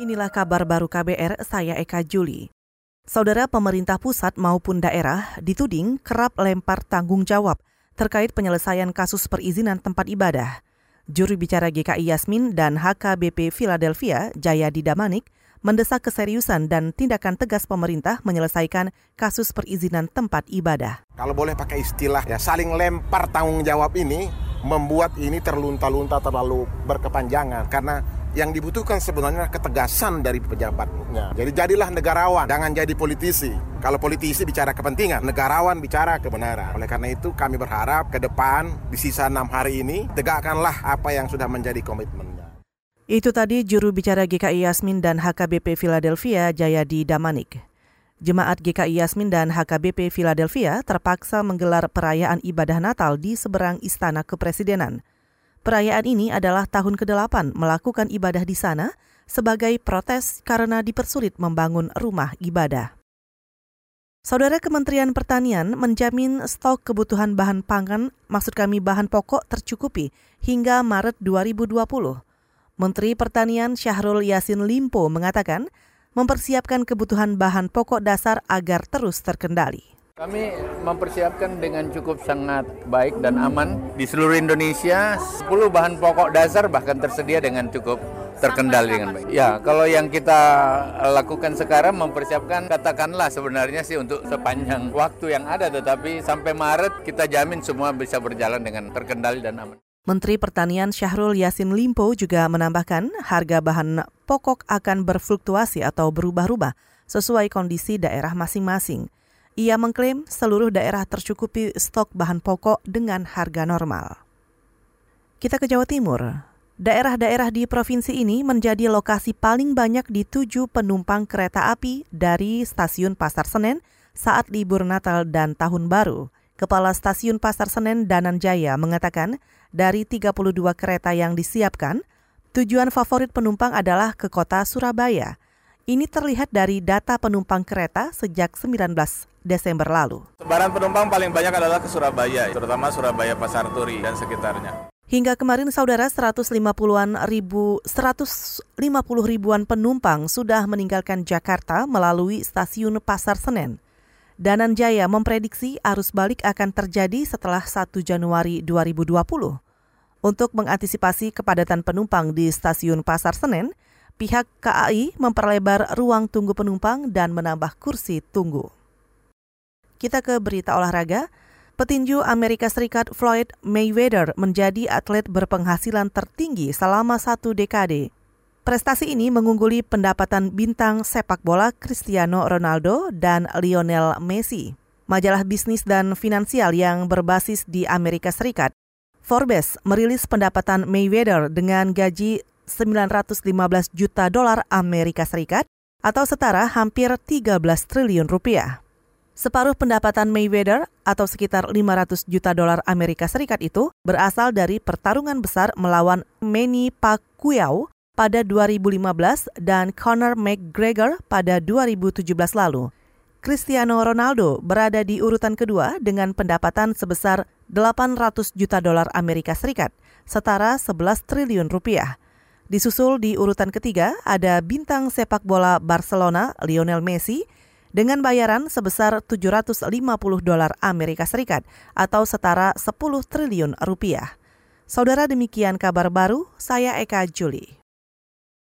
Inilah kabar baru KBR, saya Eka Juli. Saudara pemerintah pusat maupun daerah dituding kerap lempar tanggung jawab terkait penyelesaian kasus perizinan tempat ibadah. Juru bicara GKI Yasmin dan HKBP Philadelphia, Jayadi Damanik, mendesak keseriusan dan tindakan tegas pemerintah menyelesaikan kasus perizinan tempat ibadah. Kalau boleh pakai istilah ya saling lempar tanggung jawab ini membuat ini terlunta-lunta terlalu berkepanjangan karena yang dibutuhkan sebenarnya ketegasan dari pejabatnya. Jadi jadilah negarawan, jangan jadi politisi. Kalau politisi bicara kepentingan, negarawan bicara kebenaran. Oleh karena itu kami berharap ke depan di sisa enam hari ini tegakkanlah apa yang sudah menjadi komitmennya. Itu tadi juru bicara GKI Yasmin dan HKBP Philadelphia Jayadi Damanik. Jemaat GKI Yasmin dan HKBP Philadelphia terpaksa menggelar perayaan ibadah Natal di seberang Istana Kepresidenan. Perayaan ini adalah tahun ke-8 melakukan ibadah di sana sebagai protes karena dipersulit membangun rumah ibadah. Saudara Kementerian Pertanian menjamin stok kebutuhan bahan pangan, maksud kami bahan pokok tercukupi hingga Maret 2020. Menteri Pertanian Syahrul Yasin Limpo mengatakan mempersiapkan kebutuhan bahan pokok dasar agar terus terkendali. Kami mempersiapkan dengan cukup sangat baik dan aman. Di seluruh Indonesia, 10 bahan pokok dasar bahkan tersedia dengan cukup terkendali dengan baik. Ya, kalau yang kita lakukan sekarang mempersiapkan katakanlah sebenarnya sih untuk sepanjang waktu yang ada tetapi sampai Maret kita jamin semua bisa berjalan dengan terkendali dan aman. Menteri Pertanian Syahrul Yasin Limpo juga menambahkan harga bahan pokok akan berfluktuasi atau berubah-ubah sesuai kondisi daerah masing-masing. Ia mengklaim seluruh daerah tercukupi stok bahan pokok dengan harga normal. Kita ke Jawa Timur. Daerah-daerah di provinsi ini menjadi lokasi paling banyak dituju penumpang kereta api dari stasiun Pasar Senen saat libur Natal dan Tahun Baru. Kepala Stasiun Pasar Senen Danan Jaya mengatakan dari 32 kereta yang disiapkan, tujuan favorit penumpang adalah ke kota Surabaya. Ini terlihat dari data penumpang kereta sejak 19 Desember lalu. Sebaran penumpang paling banyak adalah ke Surabaya, terutama Surabaya Pasar Turi dan sekitarnya. Hingga kemarin saudara 150-an ribu 150 ribuan penumpang sudah meninggalkan Jakarta melalui stasiun Pasar Senen. Danan Jaya memprediksi arus balik akan terjadi setelah 1 Januari 2020. Untuk mengantisipasi kepadatan penumpang di stasiun Pasar Senen, pihak KAI memperlebar ruang tunggu penumpang dan menambah kursi tunggu. Kita ke berita olahraga. Petinju Amerika Serikat Floyd Mayweather menjadi atlet berpenghasilan tertinggi selama satu dekade Prestasi ini mengungguli pendapatan bintang sepak bola Cristiano Ronaldo dan Lionel Messi. Majalah bisnis dan finansial yang berbasis di Amerika Serikat, Forbes merilis pendapatan Mayweather dengan gaji 915 juta dolar Amerika Serikat atau setara hampir 13 triliun rupiah. Separuh pendapatan Mayweather atau sekitar 500 juta dolar Amerika Serikat itu berasal dari pertarungan besar melawan Manny Pacquiao pada 2015 dan Conor McGregor pada 2017 lalu. Cristiano Ronaldo berada di urutan kedua dengan pendapatan sebesar 800 juta dolar Amerika Serikat, setara 11 triliun rupiah. Disusul di urutan ketiga ada bintang sepak bola Barcelona Lionel Messi dengan bayaran sebesar 750 dolar Amerika Serikat atau setara 10 triliun rupiah. Saudara demikian kabar baru, saya Eka Juli.